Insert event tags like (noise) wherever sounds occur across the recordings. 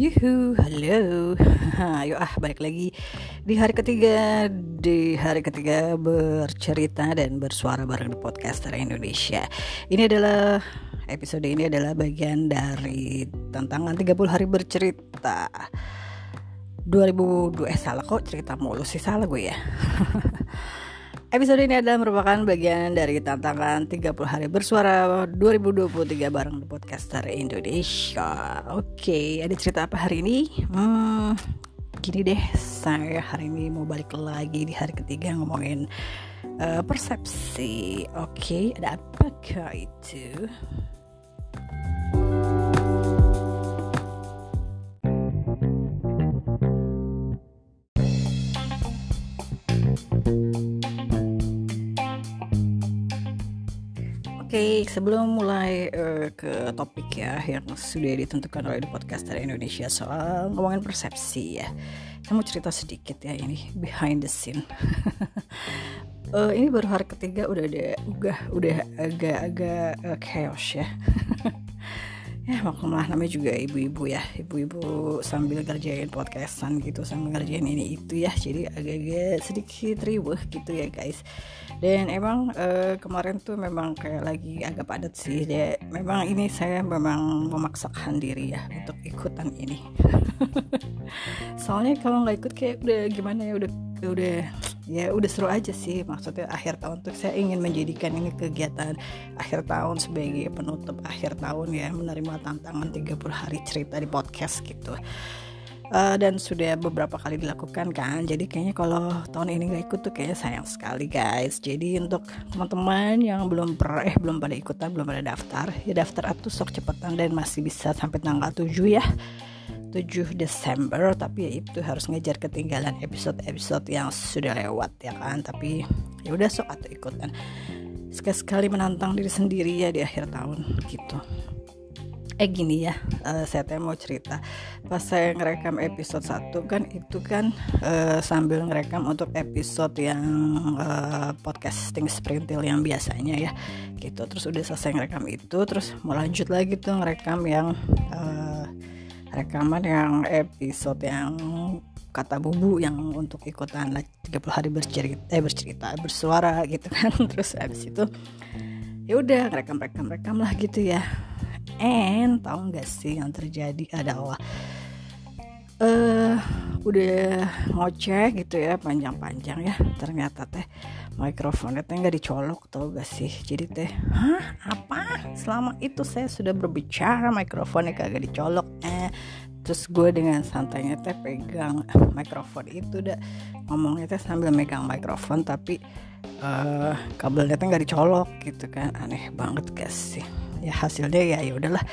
Yuhu, halo. (laughs) Ayo ah balik lagi di hari ketiga di hari ketiga bercerita dan bersuara bareng di podcaster Indonesia. Ini adalah episode ini adalah bagian dari tantangan 30 hari bercerita. 2002 eh salah kok cerita mulu sih salah gue ya. (laughs) Episode ini adalah merupakan bagian dari tantangan 30 hari bersuara 2023 bareng The Podcaster Indonesia. Oke, ada cerita apa hari ini? Hmm, gini deh, saya hari ini mau balik lagi di hari ketiga ngomongin uh, persepsi. Oke, ada apakah itu? Oke, okay, sebelum mulai uh, ke topik ya yang sudah ditentukan oleh podcaster Indonesia soal ngomongin persepsi ya, saya mau cerita sedikit ya ini behind the scene. uh, (laughs) ini baru hari ketiga udah ada, udah udah agak-agak uh, chaos ya. (laughs) ya maklumlah namanya juga ibu-ibu ya. Ibu-ibu sambil ngerjain podcastan gitu sambil ngerjain ini itu ya. Jadi agak-agak sedikit riuh gitu ya guys. Dan emang uh, kemarin tuh memang kayak lagi agak padat sih. Ya memang ini saya memang memaksakan diri ya untuk ikutan ini. (laughs) Soalnya kalau nggak ikut kayak udah gimana ya udah udah ya udah seru aja sih. Maksudnya akhir tahun tuh saya ingin menjadikan ini kegiatan akhir tahun sebagai penutup akhir tahun ya menerima tantangan 30 hari cerita di podcast gitu. Uh, dan sudah beberapa kali dilakukan kan. Jadi kayaknya kalau tahun ini nggak ikut tuh kayaknya sayang sekali guys. Jadi untuk teman-teman yang belum pernah eh belum pada ikutan belum pada daftar ya daftar atuh sok cepetan dan masih bisa sampai tanggal 7 ya 7 Desember tapi ya itu harus ngejar ketinggalan episode-episode yang sudah lewat ya kan? Tapi ya udah sok atau ikutan. Sekali-sekali menantang diri sendiri ya di akhir tahun gitu. Eh gini ya uh, saya teh mau cerita. Pas saya ngerekam episode 1 kan itu kan uh, sambil ngerekam untuk episode yang uh, podcasting sprintil yang biasanya ya gitu. Terus udah selesai ngerekam itu terus mau lanjut lagi tuh ngerekam yang uh, rekaman yang episode yang kata bubu yang untuk ikutan 30 hari bercerita eh bercerita bersuara gitu kan. (laughs) Terus habis itu ya udah rekam rekam rekam lah gitu ya. And tahu nggak sih yang terjadi adalah eh uh, udah ngoceh gitu ya panjang-panjang ya. Ternyata teh mikrofonnya teh nggak dicolok tau gak sih? Jadi teh hah? Apa? Selama itu saya sudah berbicara mikrofonnya kagak dicolok terus gue dengan santainya teh pegang mikrofon itu udah ngomongnya teh sambil megang mikrofon tapi uh, kabelnya teh nggak dicolok gitu kan. Aneh banget guys sih. Ya hasilnya ya ya udahlah.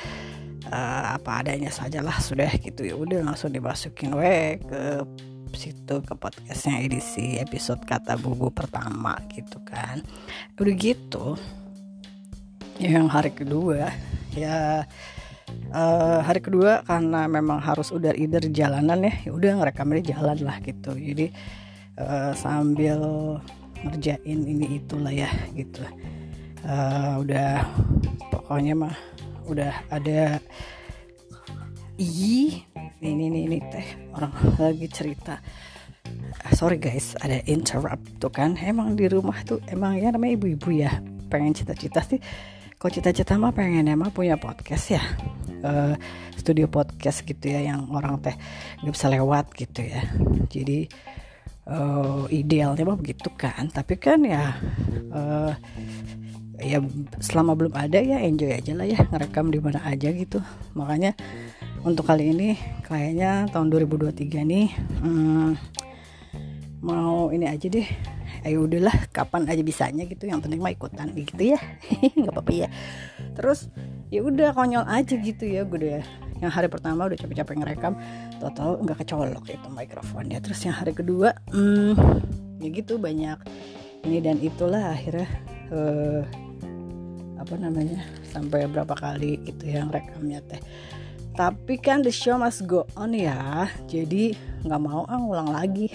Uh, apa adanya sajalah sudah gitu. Ya udah langsung dimasukin we ke situ ke podcastnya edisi episode kata bubu pertama gitu kan. Udah gitu yang hari kedua ya uh, hari kedua karena memang harus udah either jalanan ya ya udah ngerekamnya jalan lah gitu. Jadi uh, sambil ngerjain ini itulah ya gitu. Uh, udah pokoknya mah udah ada ih ini ini ini teh orang lagi cerita. Sorry guys ada interrupt tuh kan. Emang di rumah tuh emang ya namanya ibu-ibu ya. Pengen cita-cita sih kok cita-cita mah pengen emang punya podcast ya. Uh, studio podcast gitu ya yang orang teh nggak bisa lewat gitu ya. Jadi uh, idealnya mah begitu kan. Tapi kan ya uh, ya selama belum ada ya enjoy aja lah ya ngerekam di mana aja gitu. Makanya untuk kali ini kayaknya tahun 2023 nih hmm, mau ini aja deh ayo udahlah kapan aja bisanya gitu. Yang penting mah ikutan gitu ya. (laughs) Nggak apa-apa ya. Terus ya udah konyol aja gitu ya gue udah yang hari pertama udah capek-capek ngerekam total nggak kecolok itu mikrofonnya. Terus yang hari kedua hmm, ya gitu banyak ini dan itulah akhirnya uh, apa namanya sampai berapa kali gitu yang rekamnya teh tapi kan the show must go on ya. Jadi nggak mau ah ngulang lagi.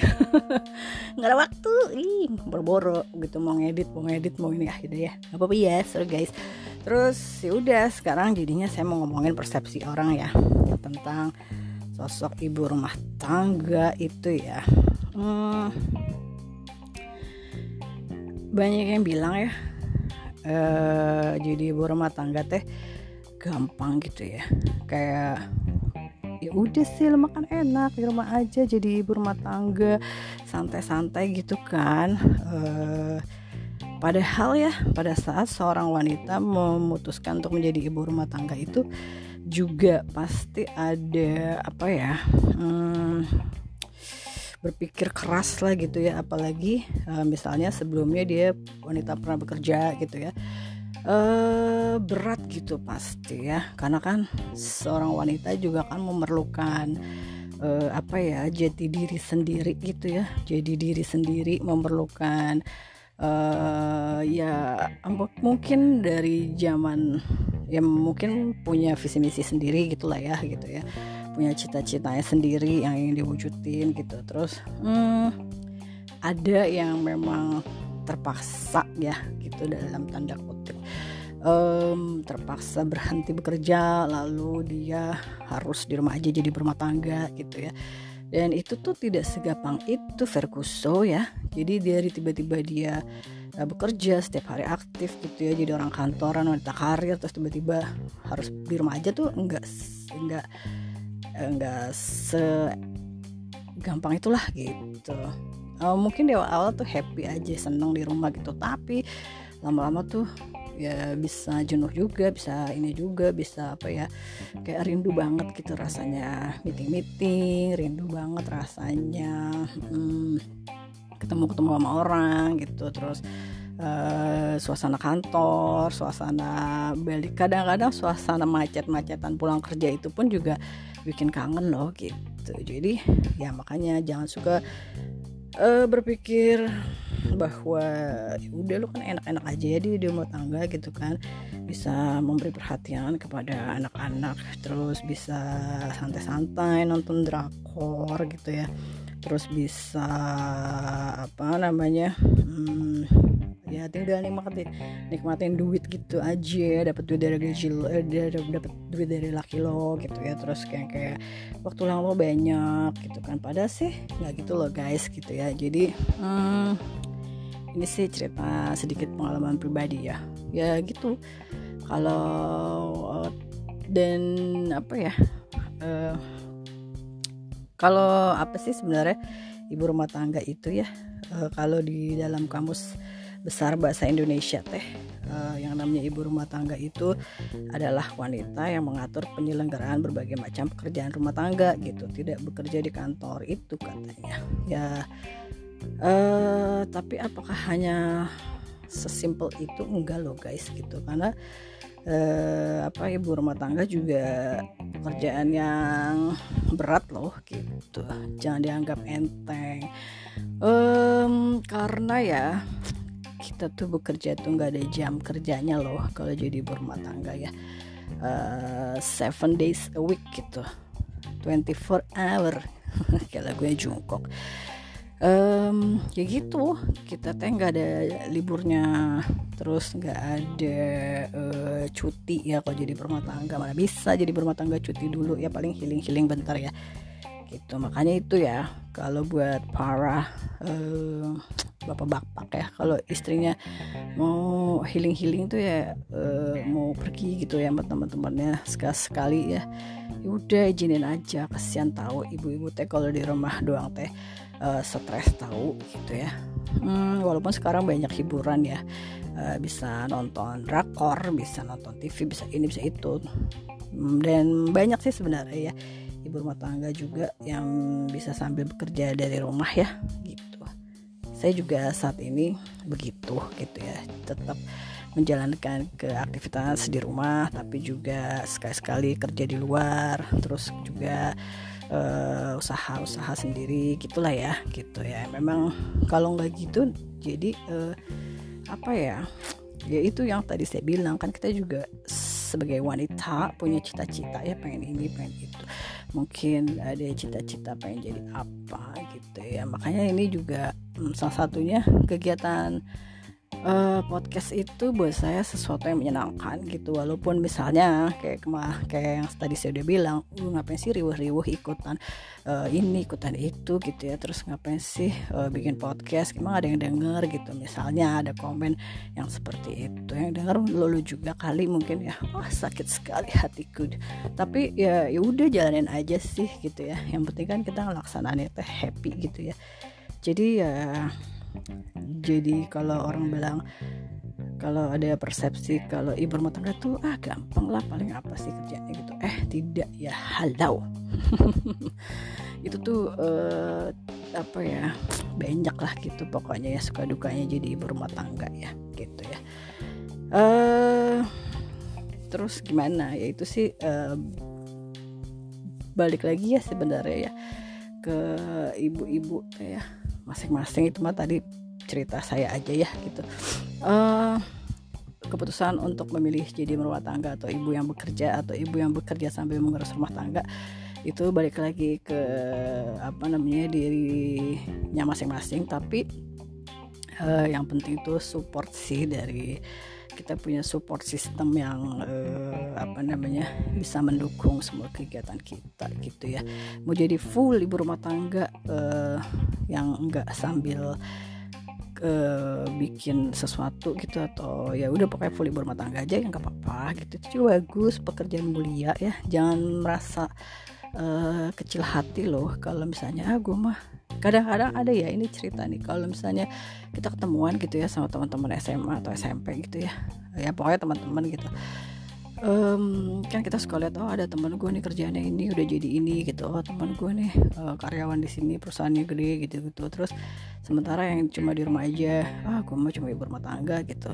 (laughs) Nggak ada waktu. Ih boro-boro gitu mau ngedit mau ngedit mau ini ah gitu ya. Nggak apa-apa ya sorry guys. Terus ya udah sekarang jadinya saya mau ngomongin persepsi orang ya tentang sosok ibu rumah tangga itu ya. Hmm, banyak yang bilang ya uh, jadi ibu rumah tangga teh gampang gitu ya. Kayak ya udah sih makan enak di rumah aja jadi ibu rumah tangga santai-santai gitu kan. Uh, padahal ya pada saat seorang wanita memutuskan untuk menjadi ibu rumah tangga itu juga pasti ada apa ya hmm, berpikir keras lah gitu ya. Apalagi uh, misalnya sebelumnya dia wanita pernah bekerja gitu ya uh, berat gitu pasti ya. Karena kan seorang wanita juga kan memerlukan uh, apa ya jati diri sendiri gitu ya. Jadi diri sendiri memerlukan uh, ya mungkin dari zaman ya mungkin punya visi misi sendiri gitulah ya gitu ya. Punya cita-citanya sendiri yang ingin diwujudin gitu. Terus hmm, ada yang memang terpaksa ya gitu dalam tanda kutip um, terpaksa berhenti bekerja lalu dia harus di rumah aja jadi berumah tangga gitu ya. Dan itu tuh tidak segampang itu Verkuso ya. Jadi dari tiba-tiba dia uh, bekerja setiap hari aktif gitu ya. Jadi orang kantoran wanita karir terus tiba-tiba harus di rumah aja tuh enggak enggak enggak segampang itulah gitu. Uh, mungkin di awal-awal tuh happy aja seneng di rumah gitu. Tapi lama-lama tuh ya bisa jenuh juga bisa ini juga bisa apa ya kayak rindu banget gitu rasanya. Meeting meeting rindu banget rasanya hmm, ketemu ketemu sama orang gitu. Terus uh, suasana kantor suasana balik. Kadang-kadang suasana macet-macetan pulang kerja itu pun juga bikin kangen loh gitu. Jadi ya makanya jangan suka uh, berpikir bahwa ya udah lu kan enak-enak aja ya di rumah tangga gitu kan. Bisa memberi perhatian kepada anak-anak terus bisa santai-santai nonton drakor gitu ya. Terus bisa apa namanya hmm, ya tinggal nikmatin nikmatin duit gitu aja dapat duit dari gaji lo eh, dapat duit dari laki lo gitu ya. Terus kayak kayak waktu lang lo banyak gitu kan. Pada sih nggak gitu loh guys gitu ya. Jadi hmm, ini sih cerita sedikit pengalaman pribadi ya. Ya gitu. Kalau dan apa ya uh, kalau apa sih sebenarnya ibu rumah tangga itu ya uh, kalau di dalam kamus besar bahasa Indonesia teh uh, yang namanya ibu rumah tangga itu adalah wanita yang mengatur penyelenggaraan berbagai macam pekerjaan rumah tangga gitu. Tidak bekerja di kantor itu katanya. Ya uh, tapi apakah hanya sesimpel itu? Enggak loh guys gitu. Karena uh, apa ibu rumah tangga juga pekerjaan yang berat loh gitu. Jangan dianggap enteng. Um, karena ya kita tuh bekerja tuh nggak ada jam kerjanya loh kalau jadi ibu rumah tangga ya. Uh, seven days a week gitu. 24 hour. (laughs) Kayak lagunya Jungkook um, ya gitu. Kita teh nggak ada liburnya terus nggak ada uh, cuti ya kalau jadi berumah tangga. Mana bisa jadi berumah tangga cuti dulu ya paling healing healing bentar ya gitu. Makanya itu ya kalau buat para uh, bapak-bapak ya kalau istrinya mau healing-healing tuh ya uh, mau pergi gitu ya sama teman-temannya sekali sekali ya. ya udah izinin aja kasihan tahu ibu-ibu teh kalau di rumah doang teh uh, stres tahu gitu ya. Hmm, walaupun sekarang banyak hiburan ya uh, bisa nonton drakor bisa nonton TV bisa ini bisa itu. Hmm, dan banyak sih sebenarnya ya ibu rumah tangga juga yang bisa sambil bekerja dari rumah ya gitu. Saya juga saat ini begitu gitu ya. Tetap menjalankan ke aktivitas di rumah tapi juga sekali-sekali kerja di luar terus juga uh, usaha-usaha sendiri gitulah ya gitu ya. Memang kalau nggak gitu jadi uh, apa ya ya itu yang tadi saya bilang kan kita juga sebagai wanita punya cita-cita ya pengen ini pengen itu. Mungkin ada cita-cita pengen jadi apa gitu ya. Makanya ini juga hmm, salah satunya kegiatan uh, podcast itu buat saya sesuatu yang menyenangkan gitu. Walaupun misalnya kayak kemah kayak yang tadi saya udah bilang uh, ngapain sih riuh-riuh ikutan uh, ini ikutan itu gitu ya. Terus ngapain sih uh, bikin podcast? Emang ada yang denger gitu. Misalnya ada komen yang seperti itu. Yang denger lulu juga kali mungkin ya. Wah sakit sekali hatiku. Tapi ya ya udah jalanin aja sih gitu ya. Yang penting kan kita ngelaksanain itu happy gitu ya. Jadi ya jadi kalau orang bilang kalau ada persepsi kalau ibu rumah tangga tuh ah gampang lah paling apa sih kerjanya? Gitu. Eh tidak ya halau. (laughs) Itu tuh uh, apa ya banyak lah gitu pokoknya ya suka dukanya jadi ibu rumah tangga ya gitu ya. Uh, terus gimana? Ya itu sih uh, balik lagi ya sebenarnya ya ke ibu-ibu ya masing-masing itu mah tadi cerita saya aja ya gitu. Uh, keputusan untuk memilih jadi rumah tangga atau ibu yang bekerja atau ibu yang bekerja sambil mengurus rumah tangga itu balik lagi ke apa namanya dirinya masing-masing. Tapi uh, yang penting itu support sih dari kita punya support system yang uh, apa namanya bisa mendukung semua kegiatan kita gitu ya. Mau jadi full ibu rumah tangga uh, yang enggak sambil uh, bikin sesuatu gitu atau ya udah pokoknya full ibu rumah tangga aja yang nggak apa-apa gitu. Itu juga bagus pekerjaan mulia ya. Jangan merasa uh, kecil hati loh kalau misalnya ah gue mah kadang-kadang ada ya ini cerita nih kalau misalnya kita ketemuan gitu ya sama teman-teman SMA atau SMP gitu ya. Ya pokoknya teman-teman gitu um, kan kita suka lihat oh ada teman gue nih kerjanya ini udah jadi ini gitu. Oh teman gue nih uh, karyawan di sini perusahaannya gede gitu gitu terus sementara yang cuma di rumah aja ah gue mah cuma ibu rumah tangga gitu.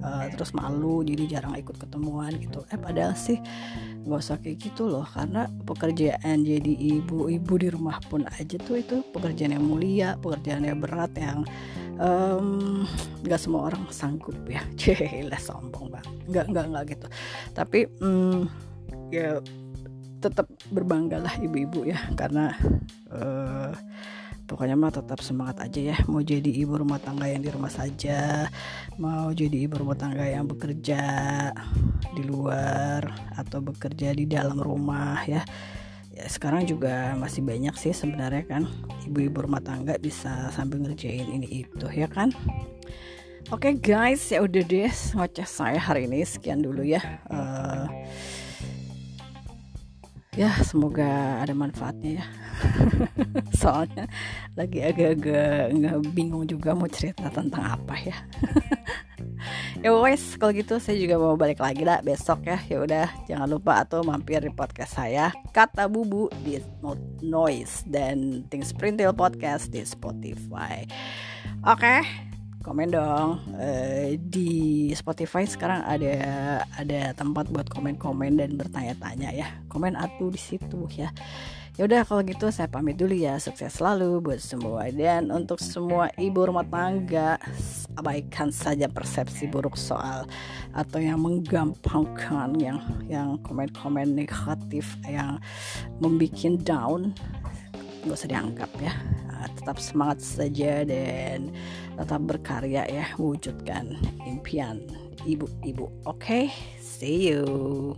Uh, terus malu jadi jarang ikut ketemuan gitu. Eh padahal sih nggak usah kayak gitu loh karena pekerjaan jadi ibu-ibu di rumah pun aja tuh itu pekerjaan yang mulia pekerjaan yang berat yang nggak um, semua orang sanggup ya. (laughs) Cila sombong banget. Nggak nggak nggak gitu. Tapi um, ya tetap berbanggalah ibu-ibu ya. Karena uh, pokoknya mah tetap semangat aja ya. Mau jadi ibu rumah tangga yang di rumah saja. Mau jadi ibu rumah tangga yang bekerja di luar atau bekerja di dalam rumah ya ya sekarang juga masih banyak sih sebenarnya kan. Ibu-ibu rumah tangga bisa sambil ngerjain ini itu ya kan? Oke okay guys, ya udah deh. Ngoceh saya hari ini. Sekian dulu ya. Uh, ya semoga ada manfaatnya ya. (laughs) Soalnya lagi agak-agak nggak bingung juga mau cerita tentang apa ya (laughs) ya wes kalau gitu saya juga mau balik lagi lah besok ya. Ya udah jangan lupa atau mampir di podcast saya kata bubu di noise dan things printil podcast di Spotify. Oke okay? komen dong. Uh, di Spotify sekarang ada ada tempat buat komen-komen dan bertanya-tanya ya. Komen atuh di situ ya ya udah kalau gitu saya pamit dulu ya. Sukses selalu buat semua. Dan untuk semua ibu rumah tangga abaikan saja persepsi buruk soal atau yang menggampangkan yang yang komen-komen negatif yang membuat down gak usah dianggap ya. Tetap semangat saja dan tetap berkarya ya. Wujudkan impian ibu-ibu. Oke okay? see you